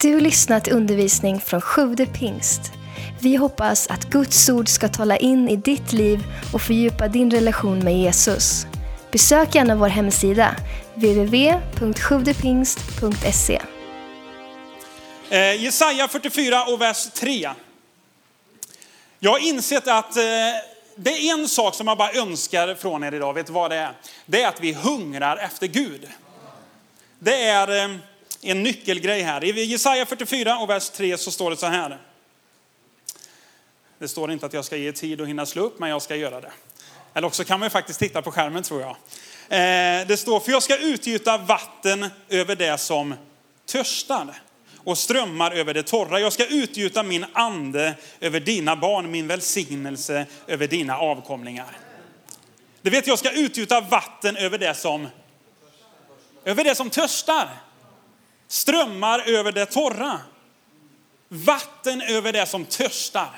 Du har lyssnat till undervisning från Sjude pingst. Vi hoppas att Guds ord ska tala in i ditt liv och fördjupa din relation med Jesus. Besök gärna vår hemsida, www.sjuvdepingst.se. Eh, Jesaja 44 och vers 3. Jag har insett att eh, det är en sak som jag bara önskar från er idag. Vet du vad det är? Det är att vi hungrar efter Gud. Det är eh, en nyckelgrej här. I Jesaja 44 och vers 3 så står det så här. Det står inte att jag ska ge tid och hinna slå upp, men jag ska göra det. Eller också kan man ju faktiskt titta på skärmen tror jag. Eh, det står, för jag ska utgjuta vatten över det som törstar och strömmar över det torra. Jag ska utgjuta min ande över dina barn, min välsignelse över dina avkomlingar. Du vet, jag ska utgjuta vatten över det som, över det som törstar. Strömmar över det torra. Vatten över det som törstar.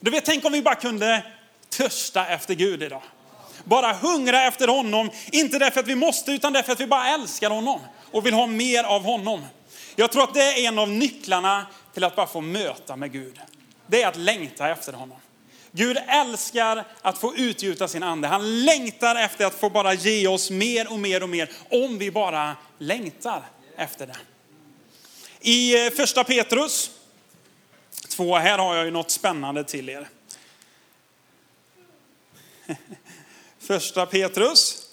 Du vet, tänk om vi bara kunde törsta efter Gud idag. Bara hungra efter honom, inte därför att vi måste, utan därför att vi bara älskar honom och vill ha mer av honom. Jag tror att det är en av nycklarna till att bara få möta med Gud. Det är att längta efter honom. Gud älskar att få utgjuta sin ande. Han längtar efter att få bara ge oss mer och mer och mer om vi bara längtar efter det. I eh, första Petrus 2, här har jag ju något spännande till er. Första Petrus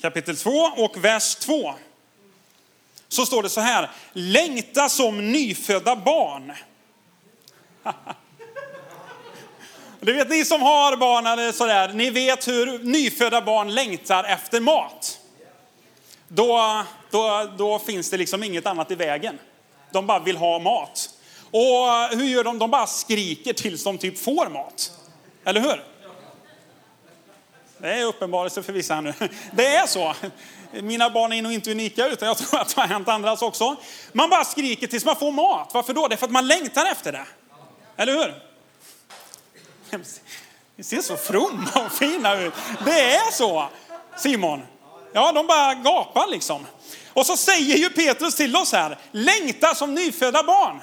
kapitel 2 och vers 2. Så står det så här, längta som nyfödda barn. Det vet ni som har barn eller sådär, ni vet hur nyfödda barn längtar efter mat. Då, då, då finns det liksom inget annat i vägen. De bara vill ha mat. Och hur gör de? De bara skriker tills de typ får mat. Eller hur? Det är uppenbarelse för vissa här nu. Det är så. Mina barn är nog inte unika utan jag tror att det har hänt andras också. Man bara skriker tills man får mat. Varför då? Det är för att man längtar efter det. Eller hur? Ni ser så fromma och fina ut. Det är så, Simon. Ja, de bara gapar liksom. Och så säger ju Petrus till oss här, längta som nyfödda barn.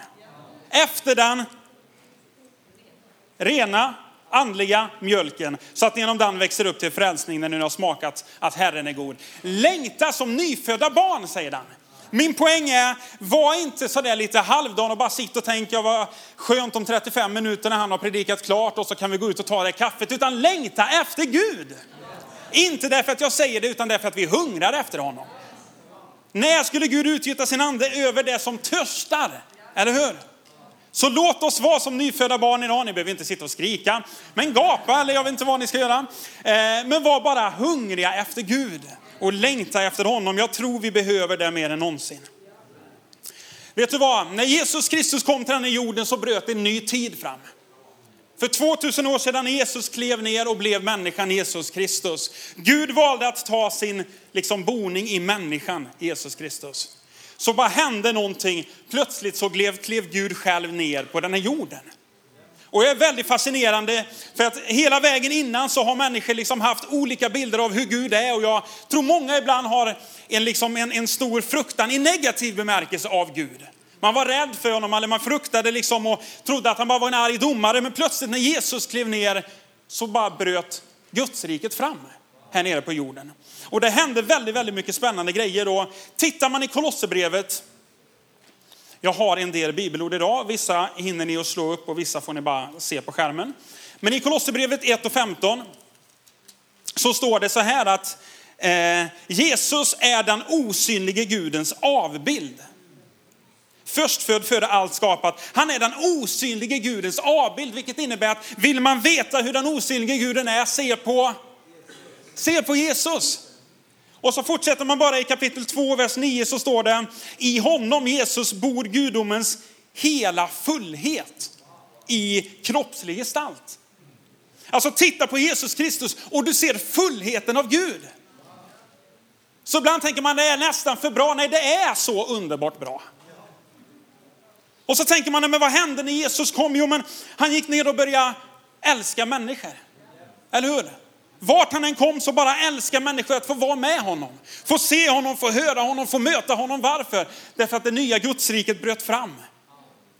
Efter den rena andliga mjölken så att ni genom den växer upp till frälsning när ni har smakat att Herren är god. Längta som nyfödda barn, säger den. Min poäng är, var inte sådär lite halvdan och bara sitta och tänka vad skönt om 35 minuter när han har predikat klart och så kan vi gå ut och ta det kaffet. Utan längta efter Gud. Inte därför att jag säger det utan därför att vi hungrar efter honom. När skulle Gud utgjuta sin ande över det som törstar? Eller hur? Så låt oss vara som nyfödda barn idag. Ni behöver inte sitta och skrika, men gapa eller jag vet inte vad ni ska göra. Eh, men var bara hungriga efter Gud och längta efter honom. Jag tror vi behöver det mer än någonsin. Vet du vad? När Jesus Kristus kom till den här jorden så bröt en ny tid fram. För 2000 år sedan när Jesus klev ner och blev människan Jesus Kristus. Gud valde att ta sin liksom, boning i människan Jesus Kristus så bara hände någonting. Plötsligt så klev, klev Gud själv ner på den här jorden. Och det är väldigt fascinerande för att hela vägen innan så har människor liksom haft olika bilder av hur Gud är och jag tror många ibland har en, liksom en, en stor fruktan i negativ bemärkelse av Gud. Man var rädd för honom eller man fruktade liksom och trodde att han bara var en arg domare men plötsligt när Jesus klev ner så bara bröt Gudsriket fram här nere på jorden. Och det hände väldigt, väldigt mycket spännande grejer. då. tittar man i Kolosserbrevet, jag har en del bibelord idag, vissa hinner ni att slå upp och vissa får ni bara se på skärmen. Men i Kolosserbrevet 1 och 15 så står det så här att eh, Jesus är den osynlige Gudens avbild. Förstfödd före allt skapat. Han är den osynlige Gudens avbild, vilket innebär att vill man veta hur den osynlige Guden är, se på, se på Jesus. Och så fortsätter man bara i kapitel 2, vers 9 så står det, i honom Jesus bor gudomens hela fullhet i kroppslig gestalt. Alltså titta på Jesus Kristus och du ser fullheten av Gud. Så ibland tänker man det är nästan för bra. Nej, det är så underbart bra. Och så tänker man, men vad hände när Jesus kom? Jo, men han gick ner och började älska människor. Eller hur? Vart han än kom så bara älskar människor att få vara med honom. Få se honom, få höra honom, få möta honom. Varför? Därför att det nya gudsriket bröt fram.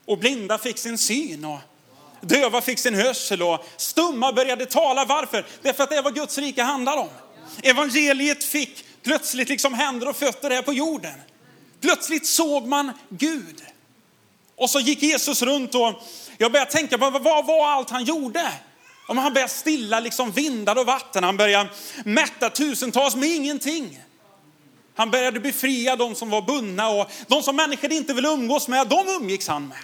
Och blinda fick sin syn och döva fick sin hörsel och stumma började tala. Varför? Därför att det är vad Guds rike handlar om. Evangeliet fick plötsligt liksom händer och fötter här på jorden. Plötsligt såg man Gud. Och så gick Jesus runt och jag började tänka på vad var allt han gjorde? Om han började stilla liksom vindar och vatten, han började mätta tusentals med ingenting. Han började befria de som var bundna och de som människor inte ville umgås med, de umgicks han med.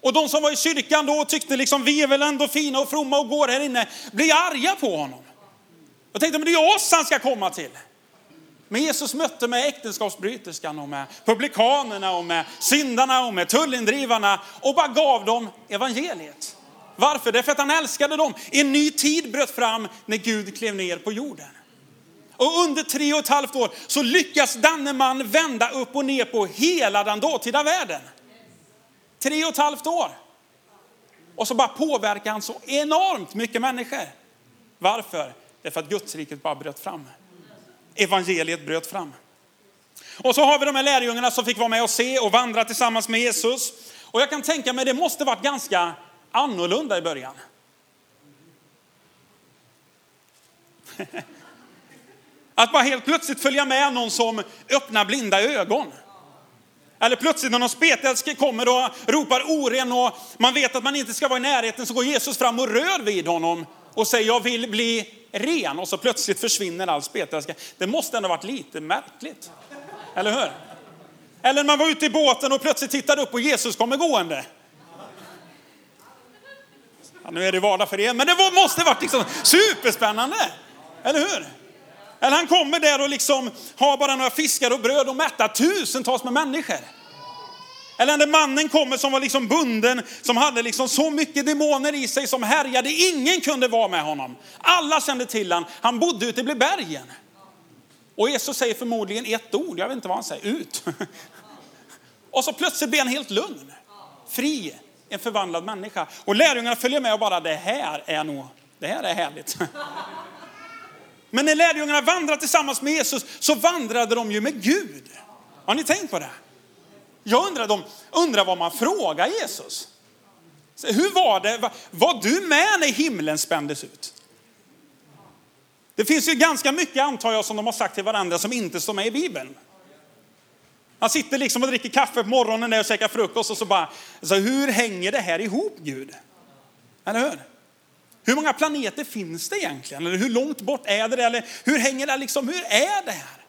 Och de som var i kyrkan då och tyckte liksom vi är väl ändå fina och fromma och går här inne, blir arga på honom. Jag tänkte, men det är oss han ska komma till. Men Jesus mötte med äktenskapsbryterskan och med publikanerna och med syndarna och med tullindrivarna och bara gav dem evangeliet. Varför? Därför att han älskade dem. En ny tid bröt fram när Gud klev ner på jorden. Och under tre och ett halvt år så lyckas denne man vända upp och ner på hela den dåtida världen. Tre och ett halvt år. Och så bara påverkar han så enormt mycket människor. Varför? Därför att Gudsriket bara bröt fram. Evangeliet bröt fram. Och så har vi de här lärjungarna som fick vara med och se och vandra tillsammans med Jesus. Och jag kan tänka mig det måste varit ganska annorlunda i början. Att bara helt plötsligt följa med någon som öppnar blinda ögon. Eller plötsligt när någon spetälske kommer och ropar oren och man vet att man inte ska vara i närheten så går Jesus fram och rör vid honom och säger jag vill bli ren och så plötsligt försvinner all spetälska. Det måste ändå varit lite märkligt. Eller hur? Eller när man var ute i båten och plötsligt tittade upp och Jesus kommer gående. Ja, nu är det vardag för er, men det måste varit liksom superspännande. Eller hur? Eller han kommer där och liksom har bara några fiskar och bröd och mättar tusentals med människor. Eller när mannen kommer som var liksom bunden, som hade liksom så mycket demoner i sig som härjade. Ingen kunde vara med honom. Alla kände till honom. Han bodde ute i bergen. Och Jesus säger förmodligen ett ord, jag vet inte vad han säger, ut. Och så plötsligt blir han helt lugn, fri, en förvandlad människa. Och lärjungarna följer med och bara, det här är nog, det här är härligt. Men när lärjungarna vandrade tillsammans med Jesus så vandrade de ju med Gud. Har ni tänkt på det? Jag undrar, de undrar vad man frågar Jesus. Hur var det? Var du med när himlen spändes ut? Det finns ju ganska mycket antar jag som de har sagt till varandra som inte står med i Bibeln. Han sitter liksom och dricker kaffe på morgonen och käkar frukost och så bara, så hur hänger det här ihop Gud? Eller hur? Hur många planeter finns det egentligen? Eller hur långt bort är det? Eller hur hänger det liksom, hur är det här?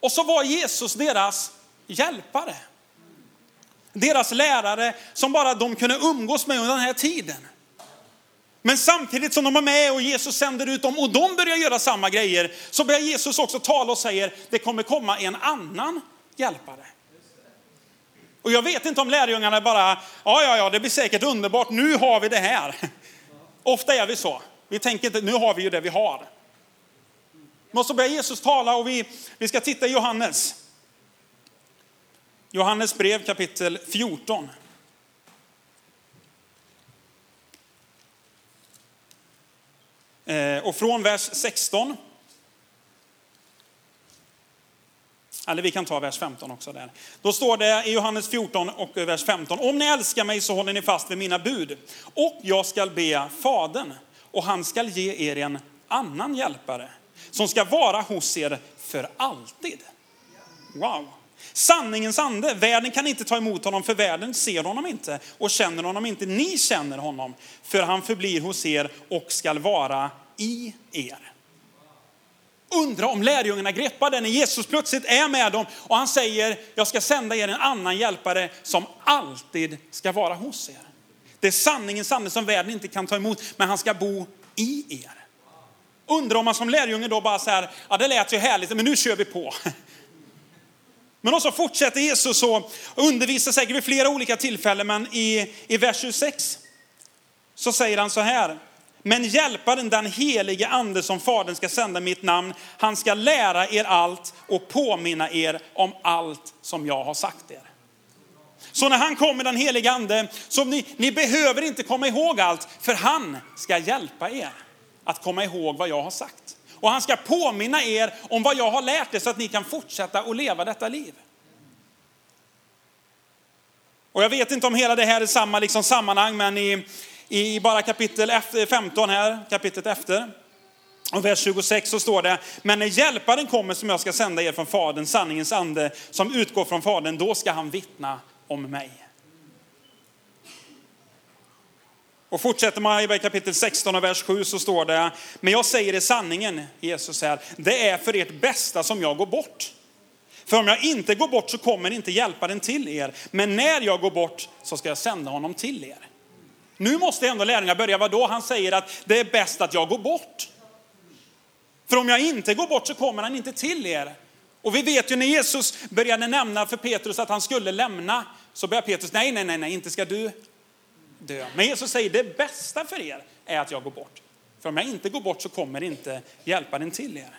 Och så var Jesus deras hjälpare. Deras lärare som bara de kunde umgås med under den här tiden. Men samtidigt som de var med och Jesus sänder ut dem och de börjar göra samma grejer så börjar Jesus också tala och säger det kommer komma en annan hjälpare. Och jag vet inte om lärjungarna bara, ja ja ja det blir säkert underbart, nu har vi det här. Ofta är vi så. Vi tänker inte, nu har vi ju det vi har. Men så börjar Jesus tala och vi, vi ska titta i Johannes. Johannes brev kapitel 14. Eh, och från vers 16 Eller vi kan ta vers 15 också där. Då står det i Johannes 14 och vers 15. Om ni älskar mig så håller ni fast vid mina bud. Och jag skall be Fadern och han skall ge er en annan hjälpare som ska vara hos er för alltid. Wow. Sanningens ande. Världen kan inte ta emot honom för världen ser honom inte och känner honom inte. Ni känner honom för han förblir hos er och skall vara i er. Undra om lärjungarna greppar det när Jesus plötsligt är med dem och han säger, jag ska sända er en annan hjälpare som alltid ska vara hos er. Det är sanningens ande som världen inte kan ta emot, men han ska bo i er. Undra om man som lärjunge då bara säger, ja det lät ju härligt, men nu kör vi på. Men så fortsätter Jesus och undervisar säkert vid flera olika tillfällen, men i, i vers 26 så säger han så här, men hjälparen, den helige ande som Fadern ska sända mitt namn, han ska lära er allt och påminna er om allt som jag har sagt er. Så när han kommer, den helige ande, så ni, ni behöver inte komma ihåg allt, för han ska hjälpa er. att komma ihåg vad jag har sagt. Och han ska påminna er om vad jag har lärt er så att ni kan fortsätta att leva detta liv. Och jag vet inte om hela det här är samma liksom sammanhang, men i, i bara kapitel 15 här, kapitlet efter, och vers 26 så står det, men när hjälparen kommer som jag ska sända er från Fadern, sanningens ande som utgår från Fadern, då ska han vittna om mig. Och fortsätter man i kapitel 16 och vers 7 så står det, men jag säger er sanningen, Jesus här, det är för ert bästa som jag går bort. För om jag inte går bort så kommer inte hjälparen till er, men när jag går bort så ska jag sända honom till er. Nu måste ändå lärjungarna börja, vadå? Han säger att det är bäst att jag går bort. För om jag inte går bort så kommer han inte till er. Och vi vet ju när Jesus började nämna för Petrus att han skulle lämna, så börjar Petrus, nej, nej, nej, nej, inte ska du dö. Men Jesus säger, det bästa för er är att jag går bort. För om jag inte går bort så kommer inte hjälparen till er.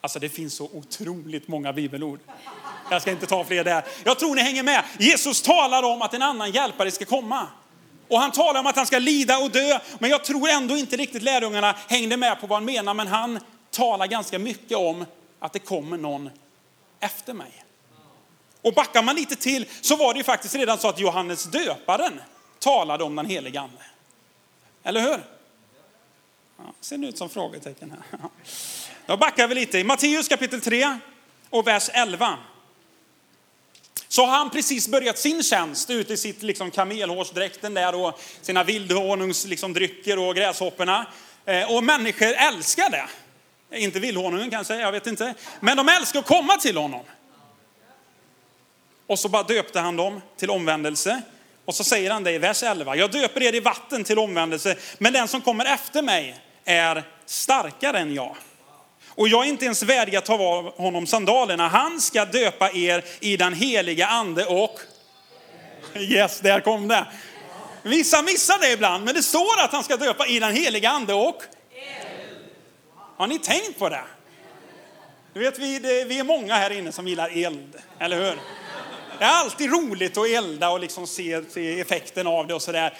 Alltså det finns så otroligt många bibelord. Jag ska inte ta fler där. Jag tror ni hänger med. Jesus talar om att en annan hjälpare ska komma. Och han talar om att han ska lida och dö. Men jag tror ändå inte riktigt lärjungarna hängde med på vad han menar. Men han talar ganska mycket om att det kommer någon efter mig. Och backar man lite till så var det ju faktiskt redan så att Johannes döparen talade om den helige ande. Eller hur? Ja, ser ut som frågetecken här. Då backar vi lite. I Matteus kapitel 3 och vers 11. Så har han precis börjat sin tjänst ute i sitt liksom, kamelhårsdräkten där och sina vildhonungsdrycker liksom, och gräshopporna. Eh, och människor älskar det. Inte vildhonungen kanske, jag vet inte. Men de älskar att komma till honom. Och så bara döpte han dem till omvändelse. Och så säger han det i vers 11. Jag döper er i vatten till omvändelse, men den som kommer efter mig är starkare än jag. Och jag är inte ens värdig att ta av honom sandalerna. Han ska döpa er i den heliga ande och... Yes, där kom det. Vissa missar det ibland, men det står att han ska döpa i den heliga ande och... Har ni tänkt på det? Du vet, vi, det, vi är många här inne som gillar eld, eller hur? Det är alltid roligt att elda och liksom se, se effekten av det och sådär.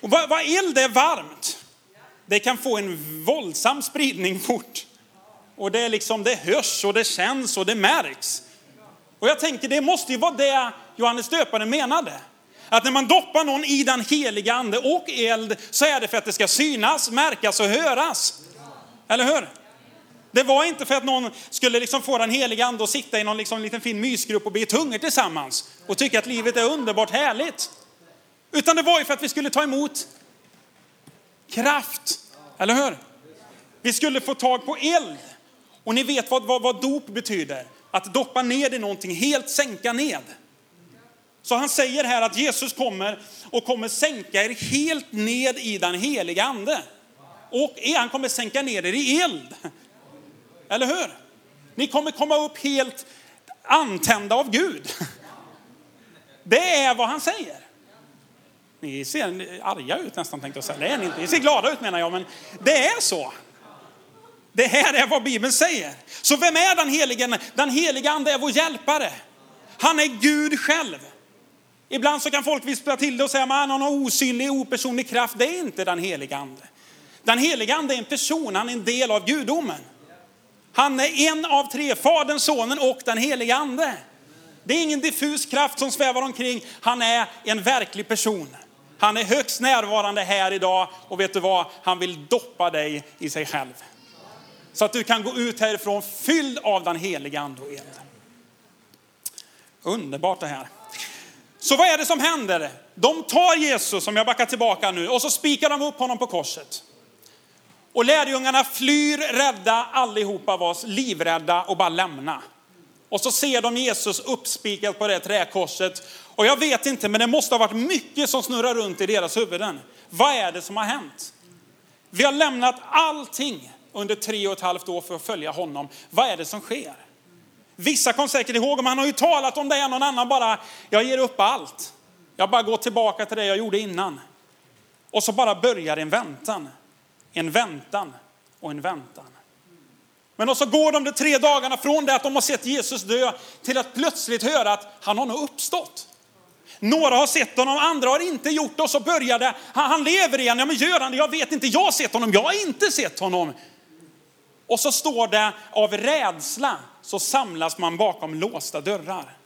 Och vad, vad eld är varmt, det kan få en våldsam spridning fort. Och det, är liksom, det hörs och det känns och det märks. Och jag tänker det måste ju vara det Johannes döparen menade. Att när man doppar någon i den heliga ande och eld så är det för att det ska synas, märkas och höras. Eller hur? Det var inte för att någon skulle liksom få den heliga ande och sitta i någon liksom liten fin mysgrupp och be tungor tillsammans och tycka att livet är underbart härligt. Utan det var ju för att vi skulle ta emot kraft. Eller hur? Vi skulle få tag på eld. Och ni vet vad, vad, vad dop betyder? Att doppa ned i någonting, helt sänka ned. Så han säger här att Jesus kommer och kommer sänka er helt ned i den heliga ande. Och han kommer sänka ner er i eld. Eller hur? Ni kommer komma upp helt antända av Gud. Det är vad han säger. Ni ser arga ut nästan tänkte jag säga. Det är ni inte. Ni ser glada ut menar jag, men det är så. Det här är vad Bibeln säger. Så vem är den helige? Den helige ande är vår hjälpare. Han är Gud själv. Ibland så kan folk vispla till det och säga att han har någon osynlig, opersonlig kraft. Det är inte den helige ande. Den helige ande är en person, han är en del av gudomen. Han är en av tre, Fadern, Sonen och den helige ande. Det är ingen diffus kraft som svävar omkring, han är en verklig person. Han är högst närvarande här idag och vet du vad, han vill doppa dig i sig själv. Så att du kan gå ut härifrån fylld av den heliga ande och eld. Underbart det här. Så vad är det som händer? De tar Jesus, som jag backar tillbaka nu, och så spikar de upp honom på korset. Och lärjungarna flyr rädda, allihopa var livrädda och bara lämna. Och så ser de Jesus uppspikat på det träkorset. Och jag vet inte, men det måste ha varit mycket som snurrar runt i deras huvuden. Vad är det som har hänt? Vi har lämnat allting under tre och ett halvt år för att följa honom. Vad är det som sker? Vissa kom säkert ihåg, men han har ju talat om det, någon annan bara, jag ger upp allt. Jag bara går tillbaka till det jag gjorde innan. Och så bara börjar en väntan. En väntan och en väntan. Men så går de de tre dagarna från det att de har sett Jesus dö till att plötsligt höra att han har nog uppstått. Några har sett honom, andra har inte gjort det och så börjar det, han, han lever igen, ja men gör han det? Jag vet inte, jag har sett honom, jag har inte sett honom. Och så står det av rädsla så samlas man bakom låsta dörrar.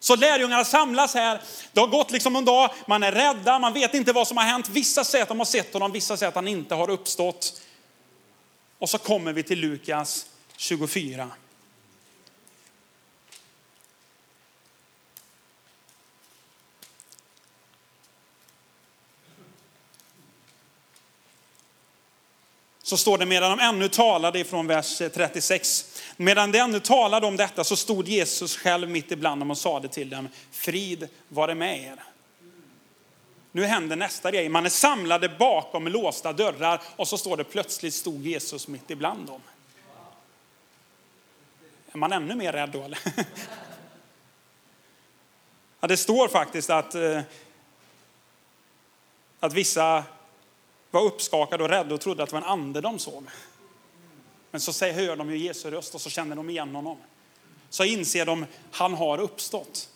Så lärjungarna samlas här. Det har gått liksom en dag, man är rädda, man vet inte vad som har hänt. Vissa säger att de har sett honom, vissa säger att han inte har uppstått. Och så kommer vi till Lukas 24. så står det medan de ännu talade ifrån vers 36. Medan de ännu talade om detta så stod Jesus själv mitt ibland dem och sade till dem, frid vare med er. Nu händer nästa grej, man är samlade bakom låsta dörrar och så står det plötsligt stod Jesus mitt ibland dem. Är man ännu mer rädd då eller? Ja, det står faktiskt att, eh, att vissa var uppskakade och rädda och trodde att det var en ande de såg. Men så hör de ju Jesu röst och så känner de igen honom. Så inser de, han har uppstått.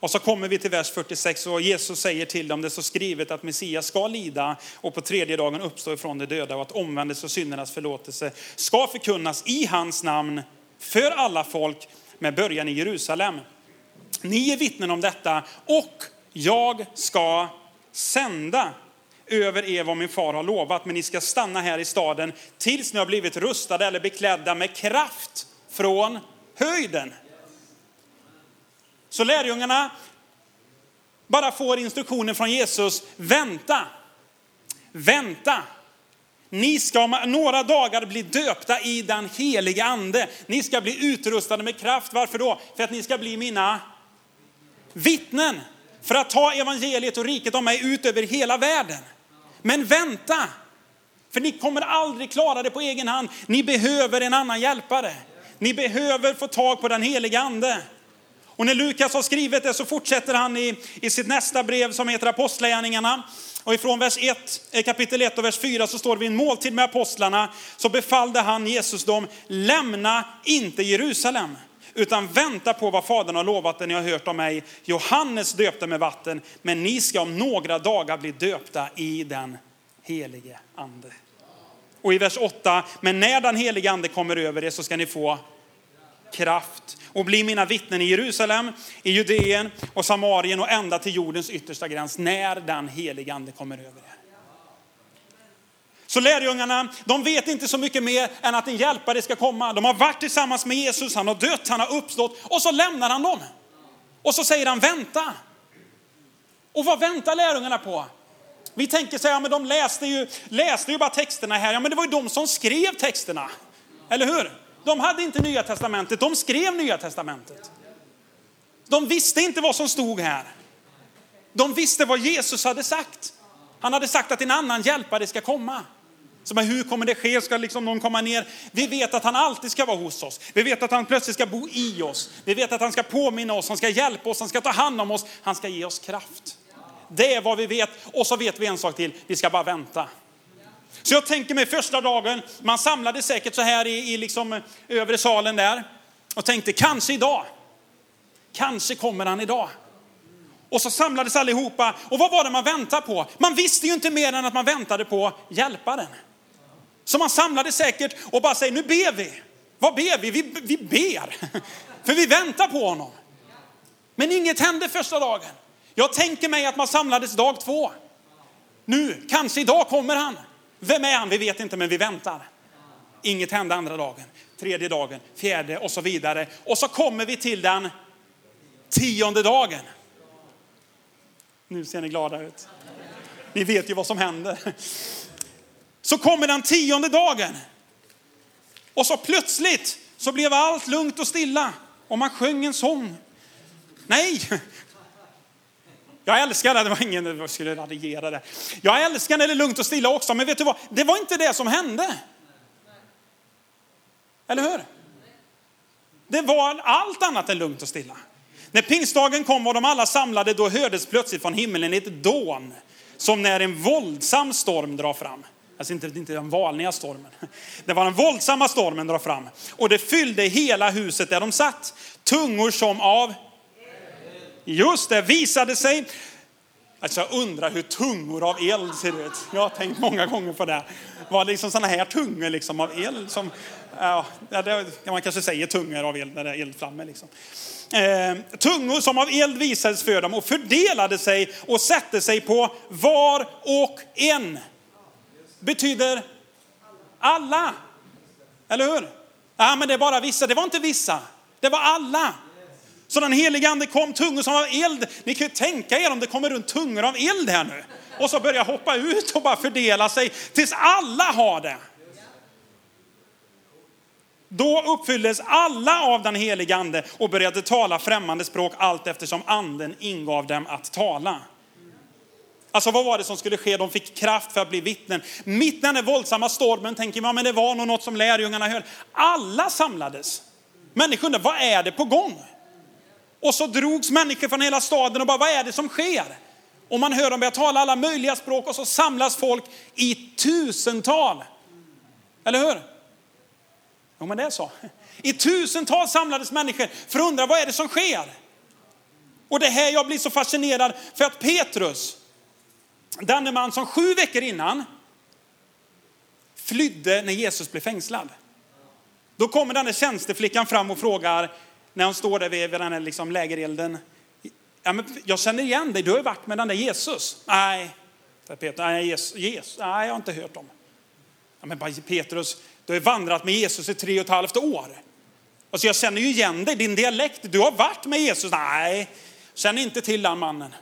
Och så kommer vi till vers 46 och Jesus säger till dem, det står så skrivet att Messias ska lida och på tredje dagen uppstå ifrån de döda och att omvändelse och syndernas förlåtelse ska förkunnas i hans namn för alla folk med början i Jerusalem. Ni är vittnen om detta och jag ska sända över er vad min far har lovat, men ni ska stanna här i staden tills ni har blivit rustade eller beklädda med kraft från höjden. Så lärjungarna bara får instruktionen från Jesus, vänta, vänta. Ni ska om några dagar bli döpta i den heliga ande. Ni ska bli utrustade med kraft. Varför då? För att ni ska bli mina vittnen. För att ta evangeliet och riket om mig ut över hela världen. Men vänta, för ni kommer aldrig klara det på egen hand. Ni behöver en annan hjälpare. Ni behöver få tag på den heliga ande. Och när Lukas har skrivit det så fortsätter han i, i sitt nästa brev som heter Apostlagärningarna. Och ifrån vers 1, eh, kapitel 1 och vers 4 så står det vid en måltid med apostlarna så befallde han Jesus dem, lämna inte Jerusalem utan vänta på vad Fadern har lovat det ni har hört om mig. Johannes döpte med vatten, men ni ska om några dagar bli döpta i den helige ande. Och i vers 8, men när den helige ande kommer över er så ska ni få kraft och bli mina vittnen i Jerusalem, i Judeen och Samarien och ända till jordens yttersta gräns när den helige ande kommer över er. Så lärjungarna, de vet inte så mycket mer än att en hjälpare ska komma. De har varit tillsammans med Jesus, han har dött, han har uppstått och så lämnar han dem. Och så säger han vänta. Och vad väntar lärjungarna på? Vi tänker så här, ja, men de läste ju, läste ju bara texterna här. Ja, men det var ju de som skrev texterna. Eller hur? De hade inte nya testamentet, de skrev nya testamentet. De visste inte vad som stod här. De visste vad Jesus hade sagt. Han hade sagt att en annan hjälpare ska komma. Så men hur kommer det ske? Ska liksom någon komma ner? Vi vet att han alltid ska vara hos oss. Vi vet att han plötsligt ska bo i oss. Vi vet att han ska påminna oss, han ska hjälpa oss, han ska ta hand om oss, han ska ge oss kraft. Det är vad vi vet. Och så vet vi en sak till, vi ska bara vänta. Så jag tänker mig första dagen, man samlade säkert så här i, i liksom eh, övre salen där och tänkte kanske idag. Kanske kommer han idag. Och så samlades allihopa. Och vad var det man väntade på? Man visste ju inte mer än att man väntade på hjälparen. Så man samlade säkert och bara säger, nu ber vi. Vad ber vi? Vi, vi ber. För vi väntar på honom. Men inget hände första dagen. Jag tänker mig att man samlades dag två. Nu, kanske idag kommer han. Vem är han? Vi vet inte, men vi väntar. Inget hände andra dagen, tredje dagen, fjärde och så vidare. Och så kommer vi till den tionde dagen. Nu ser ni glada ut. Ni vet ju vad som händer. Så kommer den tionde dagen. Och så plötsligt så blev allt lugnt och stilla. Och man sjöng en sång. Nej, jag älskar det, det var ingen, jag skulle raljera det. Jag älskar när det är lugnt och stilla också, men vet du vad? Det var inte det som hände. Eller hur? Det var allt annat än lugnt och stilla. När pingstdagen kom och de alla samlade, då hördes plötsligt från himlen ett dån. Som när en våldsam storm drar fram. Alltså inte, inte den vanliga stormen. Det var den våldsamma stormen drar fram. Och det fyllde hela huset där de satt. Tungor som av Just det, visade sig. Alltså jag undrar hur tungor av eld ser ut. Jag har tänkt många gånger på det. Var det liksom sådana här tungor liksom av eld som, ja, det, man kanske säger tungor av eld när det är eld framme liksom. Eh, tungor som av eld visades för dem och fördelade sig och satte sig på var och en. Betyder alla. Eller hur? Ja, men det är bara vissa. Det var inte vissa. Det var alla. Så den helige ande kom tungor som av eld. Ni kan ju tänka er om det kommer runt tungor av eld här nu. Och så börjar hoppa ut och bara fördela sig tills alla har det. Då uppfylldes alla av den helige ande och började tala främmande språk allt eftersom anden ingav dem att tala. Alltså vad var det som skulle ske? De fick kraft för att bli vittnen. Mitt i den här våldsamma stormen tänker man, men det var nog något som lärjungarna höll. Alla samlades. Människor undrade, vad är det på gång? Och så drogs människor från hela staden och bara, vad är det som sker? Och man hör dem börja tala alla möjliga språk och så samlas folk i tusental. Eller hur? Jo men det är så. I tusental samlades människor för att undra, vad är det som sker? Och det här jag blir så fascinerad för att Petrus, denne man som sju veckor innan flydde när Jesus blev fängslad. Då kommer den där tjänsteflickan fram och frågar, när hon står där vid, den här liksom lägerelden. Ja, men jag känner igen dig, du har ju varit med den där Jesus. Nej, Peter, nej, Jesus, Jesus, nej jag har inte hört om. Ja, men Petrus, du har ju vandrat med Jesus i tre och ett halvt år. Alltså jag känner ju igen dig, din dialekt, du har varit med Jesus. Nej, känner inte till den mannen.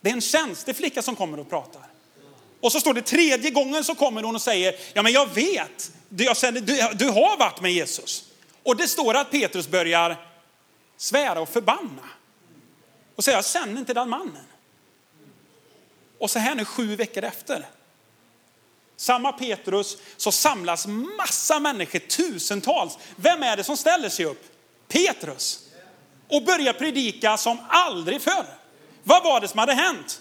Det är en tjänsteflicka som kommer och pratar. Och så står det tredje gången så kommer hon och säger, ja men jag vet, jag känner, du, du har varit med Jesus. Och det står att Petrus börjar svära och förbanna. Och säga, jag känner inte den mannen. Och så här nu sju veckor efter. Samma Petrus så samlas massa människor, tusentals. Vem är det som ställer sig upp? Petrus. Och börjar predika som aldrig förr. Vad var det som hade hänt?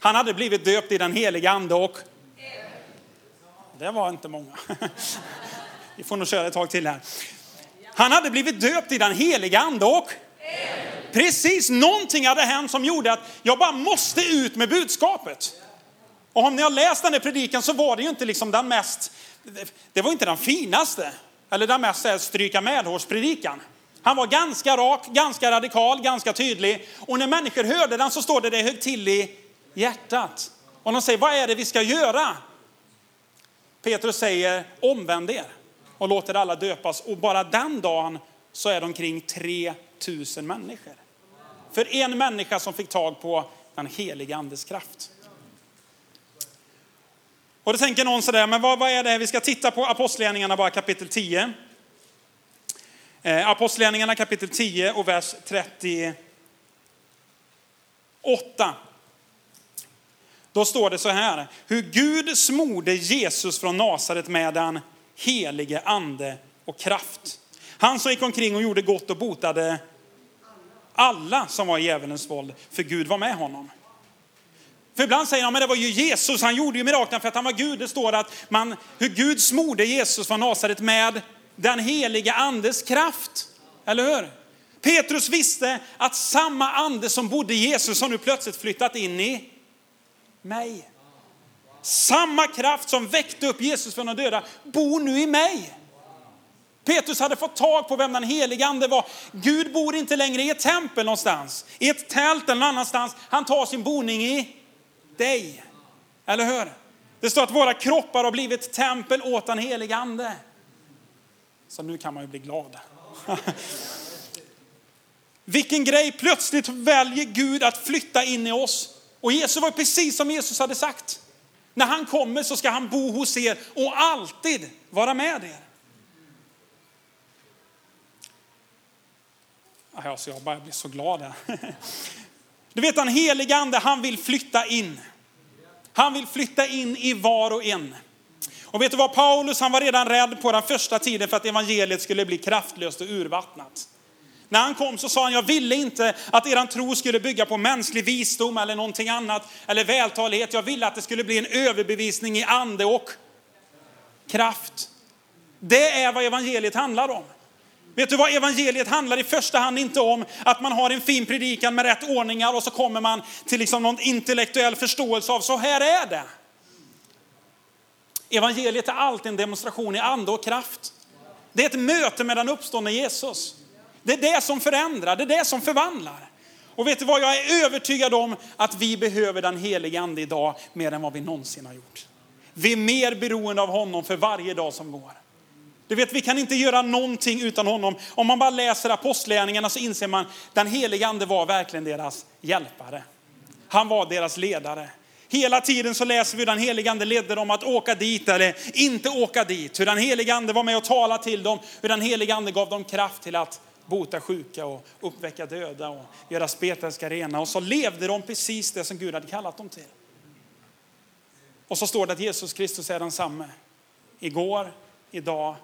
Han hade blivit döpt i den heliga ande och det var inte många. Vi får nog köra ett tag till här. Han hade blivit döpt i den heliga ande och precis någonting hade hänt som gjorde att jag bara måste ut med budskapet. Och om ni har läst den här predikan så var det ju inte liksom den mest, det var inte den finaste, eller den mest stryka medhårs-predikan. Han var ganska rak, ganska radikal, ganska tydlig. Och när människor hörde den så står det det högg till i hjärtat. Och de säger, vad är det vi ska göra? Petrus säger, omvänd er och låter alla döpas. Och bara den dagen så är det omkring 3000 människor. För en människa som fick tag på den heliga andes kraft. Och då tänker någon sådär, men vad, vad är det? Vi ska titta på Apostlagärningarna bara kapitel 10. Eh, Apostlagärningarna kapitel 10 och vers 38. Då står det så här, hur Gud smorde Jesus från Nasaret med den helige ande och kraft. Han som gick omkring och gjorde gott och botade alla som var i djävulens våld, för Gud var med honom. För ibland säger de, men det var ju Jesus, han gjorde ju miraklerna för att han var Gud. Det står att man, hur Gud smorde Jesus från Nasaret med den heliga andes kraft. Eller hur? Petrus visste att samma ande som bodde i Jesus har nu plötsligt flyttat in i mig. Samma kraft som väckte upp Jesus från de döda bor nu i mig. Petrus hade fått tag på vem den helige ande var. Gud bor inte längre i ett tempel någonstans, i ett tält eller någon annanstans. Han tar sin boning i dig. Eller hur? Det står att våra kroppar har blivit tempel åt den helige ande. Så nu kan man ju bli glad. Vilken grej, plötsligt väljer Gud att flytta in i oss. Och Jesus var precis som Jesus hade sagt. När han kommer så ska han bo hos er och alltid vara med er. Alltså jag bara blir så glad här. Du vet den helige ande, han vill flytta in. Han vill flytta in i var och en. Och vet du vad, Paulus han var redan rädd på den första tiden för att evangeliet skulle bli kraftlöst och urvattnat. När han kom så sa han, jag ville inte att eran tro skulle bygga på mänsklig visdom eller någonting annat, eller vältalighet. Jag ville att det skulle bli en överbevisning i ande och kraft. Det är vad evangeliet handlar om. Vet du vad evangeliet handlar i första hand inte om att man har en fin predikan med rätt ordningar och så kommer man till liksom någon intellektuell förståelse av så här är det. Evangeliet är alltid en demonstration i ande och kraft. Det är ett möte med den uppståndne Jesus. Det är det som förändrar, det är det som förvandlar. Och vet du vad, jag är övertygad om att vi behöver den helige ande idag mer än vad vi någonsin har gjort. Vi är mer beroende av honom för varje dag som går. Du vet, vi kan inte göra någonting utan honom. Om man bara läser apostlärningarna så inser man att den helige ande var verkligen deras hjälpare. Han var deras ledare. Hela tiden så läser vi hur den helige ande ledde dem att åka dit eller inte åka dit. Hur den helige ande var med och talade till dem. Hur den helige ande gav dem kraft till att bota sjuka och uppväcka döda och göra spetälska rena. Och så levde de precis det som Gud hade kallat dem till. Och så står det att Jesus Kristus är densamme. Igår, idag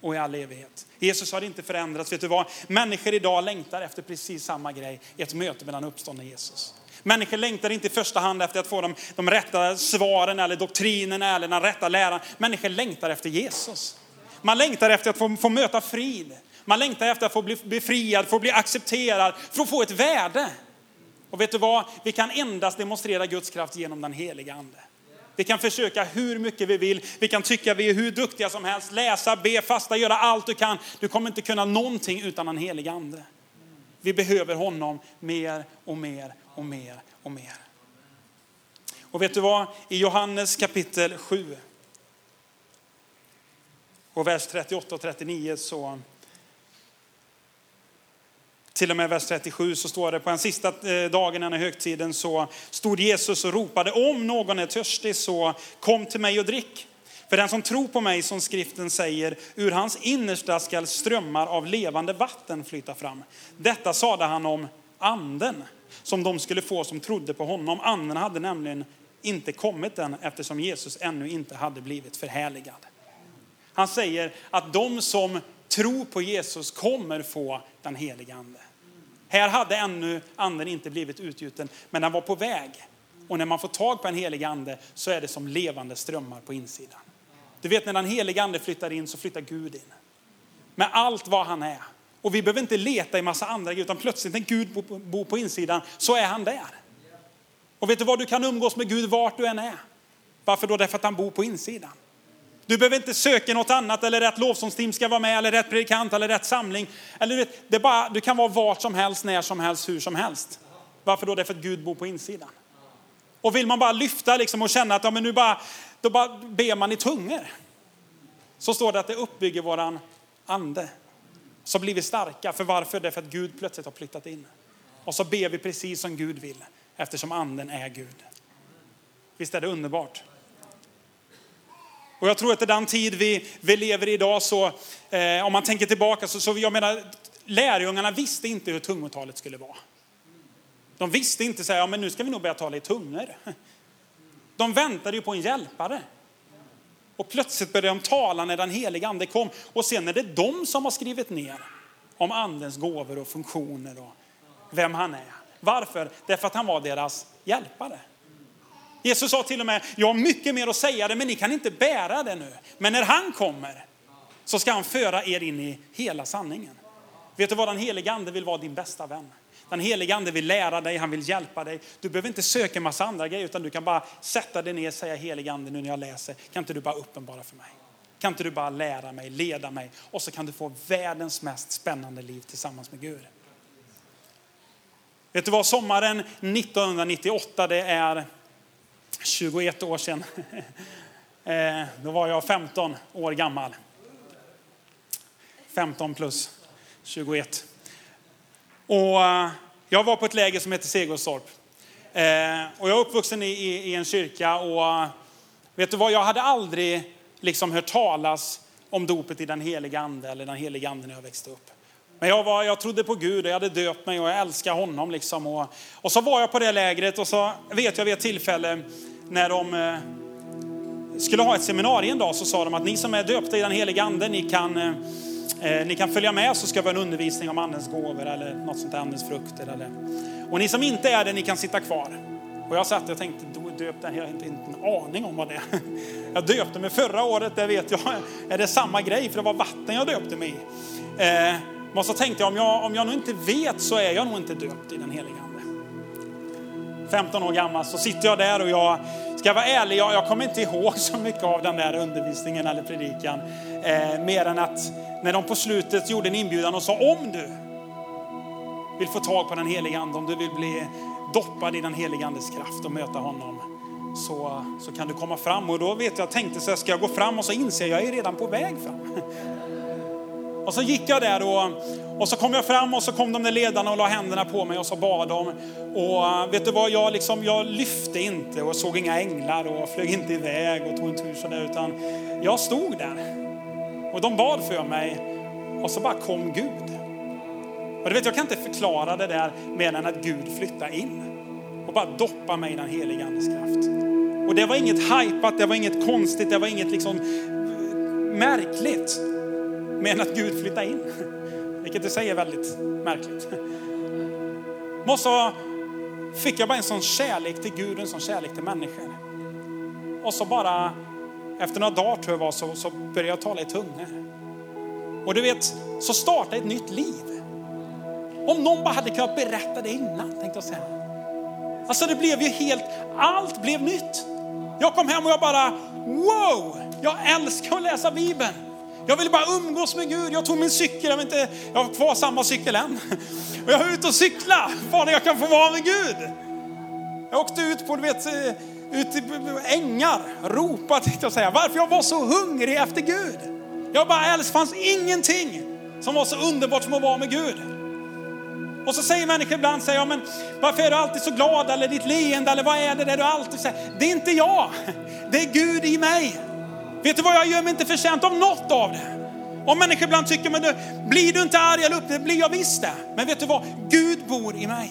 och i all evighet. Jesus har inte förändrats. Vet du vad? Människor idag längtar efter precis samma grej, ett möte med den uppståndne Jesus. Människor längtar inte i första hand efter att få de, de rätta svaren eller doktrinerna eller den rätta läran. Människor längtar efter Jesus. Man längtar efter att få, få möta frid. Man längtar efter att få bli befriad, få bli accepterad, för att få ett värde. Och vet du vad? Vi kan endast demonstrera Guds kraft genom den heliga ande. Vi kan försöka hur mycket vi vill. Vi kan tycka vi är hur duktiga som helst. Läsa, be, fasta, göra allt du kan. Du kommer inte kunna någonting utan den heliga ande. Vi behöver honom mer och mer och mer och mer. Och vet du vad? I Johannes kapitel 7 och vers 38 och 39 så till och med vers 37 så står det på den sista eh, dagen innan högtiden så stod Jesus och ropade om någon är törstig så kom till mig och drick. För den som tror på mig, som skriften säger, ur hans innersta skall strömmar av levande vatten flyta fram. Detta sade han om anden som de skulle få som trodde på honom. Anden hade nämligen inte kommit än eftersom Jesus ännu inte hade blivit förhärligad. Han säger att de som tror på Jesus kommer få den heliga ande. Här hade ännu anden inte blivit utgjuten, men den var på väg. Och när man får tag på en helig ande så är det som levande strömmar på insidan. Du vet när den heliga ande flyttar in så flyttar Gud in. Med allt vad han är. Och vi behöver inte leta i massa andra grejer, utan plötsligt när Gud bor på insidan så är han där. Och vet du vad, du kan umgås med Gud vart du än är. Varför då? Därför att han bor på insidan. Du behöver inte söka något annat eller rätt lovsångsteam ska vara med eller rätt predikant eller rätt samling. Eller du, vet, det bara, du kan vara vart som helst, när som helst, hur som helst. Varför då? Därför att Gud bor på insidan. Och vill man bara lyfta liksom och känna att ja, men nu bara, då bara ber man i tungor. Så står det att det uppbygger våran ande. Så blir vi starka. För varför? Därför att Gud plötsligt har flyttat in. Och så ber vi precis som Gud vill eftersom anden är Gud. Visst är det underbart? Och jag tror att i den tid vi, vi lever i idag så, eh, om man tänker tillbaka, så, så jag menar, lärjungarna visste inte hur tungotalet skulle vara. De visste inte så här, ja men nu ska vi nog börja tala i tungor. De väntade ju på en hjälpare. Och plötsligt började de tala när den heliga ande kom. Och sen är det de som har skrivit ner om andens gåvor och funktioner och vem han är. Varför? Därför att han var deras hjälpare. Jesus sa till och med, jag har mycket mer att säga det, men ni kan inte bära det nu. Men när han kommer så ska han föra er in i hela sanningen. Vet du vad, den helige ande vill vara din bästa vän. Den helige ande vill lära dig, han vill hjälpa dig. Du behöver inte söka en massa andra grejer, utan du kan bara sätta dig ner och säga helige ande nu när jag läser, kan inte du bara uppenbara för mig? Kan inte du bara lära mig, leda mig? Och så kan du få världens mest spännande liv tillsammans med Gud. Vet du vad, sommaren 1998, det är 21 år sedan. Eh, då var jag 15 år gammal. 15 plus 21. Och eh, jag var på ett läger som heter Segerstorp. Eh, och jag är uppvuxen i, i, i, en kyrka och eh, vet du vad, jag hade aldrig liksom hört talas om dopet i den heliga ande eller den heliga ande när jag växte upp. Men jag, var, jag trodde på Gud och jag hade döpt mig och jag älskade honom. Liksom. Och, och så var jag på det lägret och så vet jag vid ett tillfälle när de skulle ha ett seminarium en dag så sa de att ni som är döpta i den heliga ande, ni kan, eh, ni kan följa med så ska vi ha en undervisning om andens gåvor eller något sånt där, andens frukter. Eller. Och ni som inte är det, ni kan sitta kvar. Och jag satt och tänkte, då döpte jag har inte, inte en aning om vad det är. Jag döpte mig förra året, det vet jag, är det samma grej för det var vatten jag döpte mig i. Eh, men så tänkte jag om, jag, om jag nu inte vet så är jag nog inte döpt i den heliga ande. 15 år gammal så sitter jag där och jag, ska jag vara ärlig, jag, jag kommer inte ihåg så mycket av den där undervisningen eller predikan. Eh, mer än att när de på slutet gjorde en inbjudan och sa om du vill få tag på den heliga ande, om du vill bli doppad i den heliga andes kraft och möta honom så, så kan du komma fram. Och då vet jag, jag tänkte så här, ska jag gå fram och så inser jag, jag är redan på väg fram. Och så gick jag där och, och så kom jag fram och så kom de där ledarna och la händerna på mig och så bad de. Och eh, vet du vad, jag, liksom, jag lyfte inte och såg inga änglar och flög inte iväg och tog en tur sådär utan jag stod där. Och de bad för mig och så bara kom Gud. Och du vet, jag kan inte förklara det där mer än att Gud flyttade in och bara doppa mig i den heliga Andes kraft. Och det var inget hajpat, det var inget konstigt, det var inget liksom märkligt. Men att Gud flyttade in. Vilket i sig är väldigt märkligt. Och så fick jag bara en sån kärlek till Gud, och en sån kärlek till människor. Och så bara, efter några dagar tror jag var, så, så började jag tala i tungor. Och du vet, så startade ett nytt liv. Om någon bara hade kunnat berätta det innan, tänkte jag säga. Alltså det blev ju helt, allt blev nytt. Jag kom hem och jag bara, wow, jag älskar att läsa Bibeln. Jag ville bara umgås med Gud. Jag tog min cykel, jag, vet inte, jag har kvar samma cykel än. Och jag var ute och cykla, bara jag kan få vara med Gud. Jag åkte ut på, du vet, eh, ut i ängar, ropa tänkte jag säga, varför jag var så hungrig efter Gud. Jag bara älskar, fanns ingenting som var så underbart som att vara med Gud. Och så säger människor ibland, säger, ja, men varför är du alltid så glad eller ditt leende eller vad är det där du alltid säger? Det är inte jag, det är Gud i mig. Vet du vad, jag gör mig inte förtjänt av något av det. Om människor ibland tycker, men du, blir du inte arg eller upprörd? blir jag visst det. Men vet du vad, Gud bor i mig.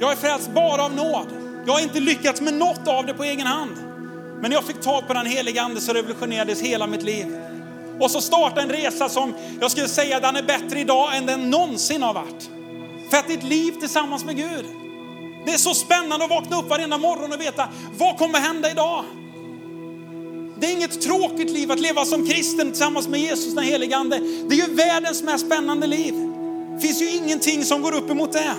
Jag är frälst bara av nåd. Jag har inte lyckats med något av det på egen hand. Men jag fick tag på den heliga ande så revolutionerades hela mitt liv. Och så startade en resa som jag skulle säga den är bättre idag än den någonsin har varit. För att det är ett liv tillsammans med Gud. Det är så spännande att vakna upp varenda morgon och veta vad kommer hända idag? Det är inget tråkigt liv att leva som kristen tillsammans med Jesus den helige Ande. Det är ju världens mest spännande liv. Det finns ju ingenting som går upp emot det.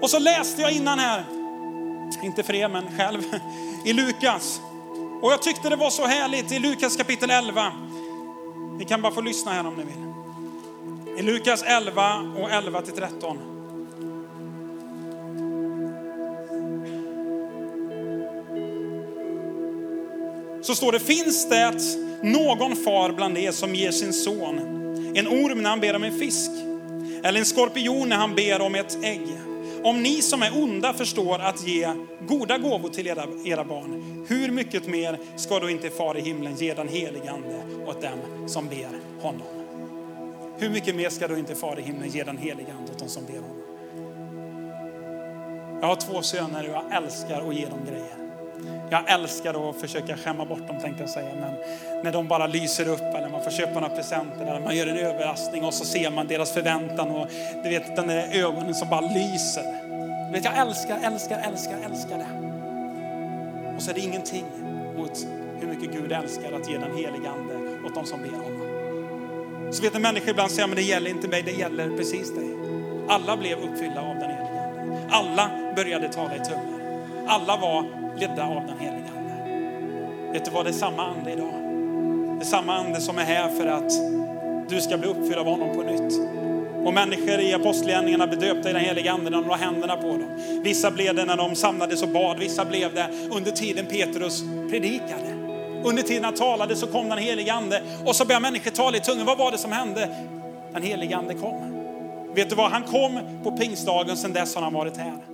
Och så läste jag innan här, inte för er men själv, i Lukas. Och jag tyckte det var så härligt i Lukas kapitel 11. Ni kan bara få lyssna här om ni vill. I Lukas 11 och 11 till 13. Så står det, finns det någon far bland er som ger sin son en orm när han ber om en fisk? Eller en skorpion när han ber om ett ägg? Om ni som är onda förstår att ge goda gåvor till era, era barn, hur mycket mer ska då inte far i himlen ge den helige ande åt dem som ber honom? Hur mycket mer ska då inte far i himlen ge den helige ande åt dem som ber honom? Jag har två söner och jag älskar att ge dem grejer. Jag älskar att försöka skämma bort dem tänkte jag säga. Men när de bara lyser upp eller man får köpa några presenter eller man gör en överraskning och så ser man deras förväntan och du vet den där ögonen som bara lyser. Du vet, jag älskar, älskar, älskar, älskar det. Och så är det ingenting mot hur mycket Gud älskar att ge den helige ande åt de som ber honom. Så vet en människa ibland säger, men det gäller inte mig, det gäller precis dig. Alla blev uppfyllda av den helige ande. Alla började tala i tungor. Alla var ledda av den helige ande. Vet du vad, det är samma ande idag. Det är samma ande som är här för att du ska bli uppfylld av honom på nytt. Och människor i apostlagärningarna bedöpta döpta i den heliga anden när de la händerna på dem. Vissa blev det när de samlades och bad, vissa blev det under tiden Petrus predikade. Under tiden han talade så kom den heliga ande och så började människor tala i tungan. Vad var det som hände? Den heliga ande kom. Vet du vad, han kom på pingstdagen, sedan dess har han varit här.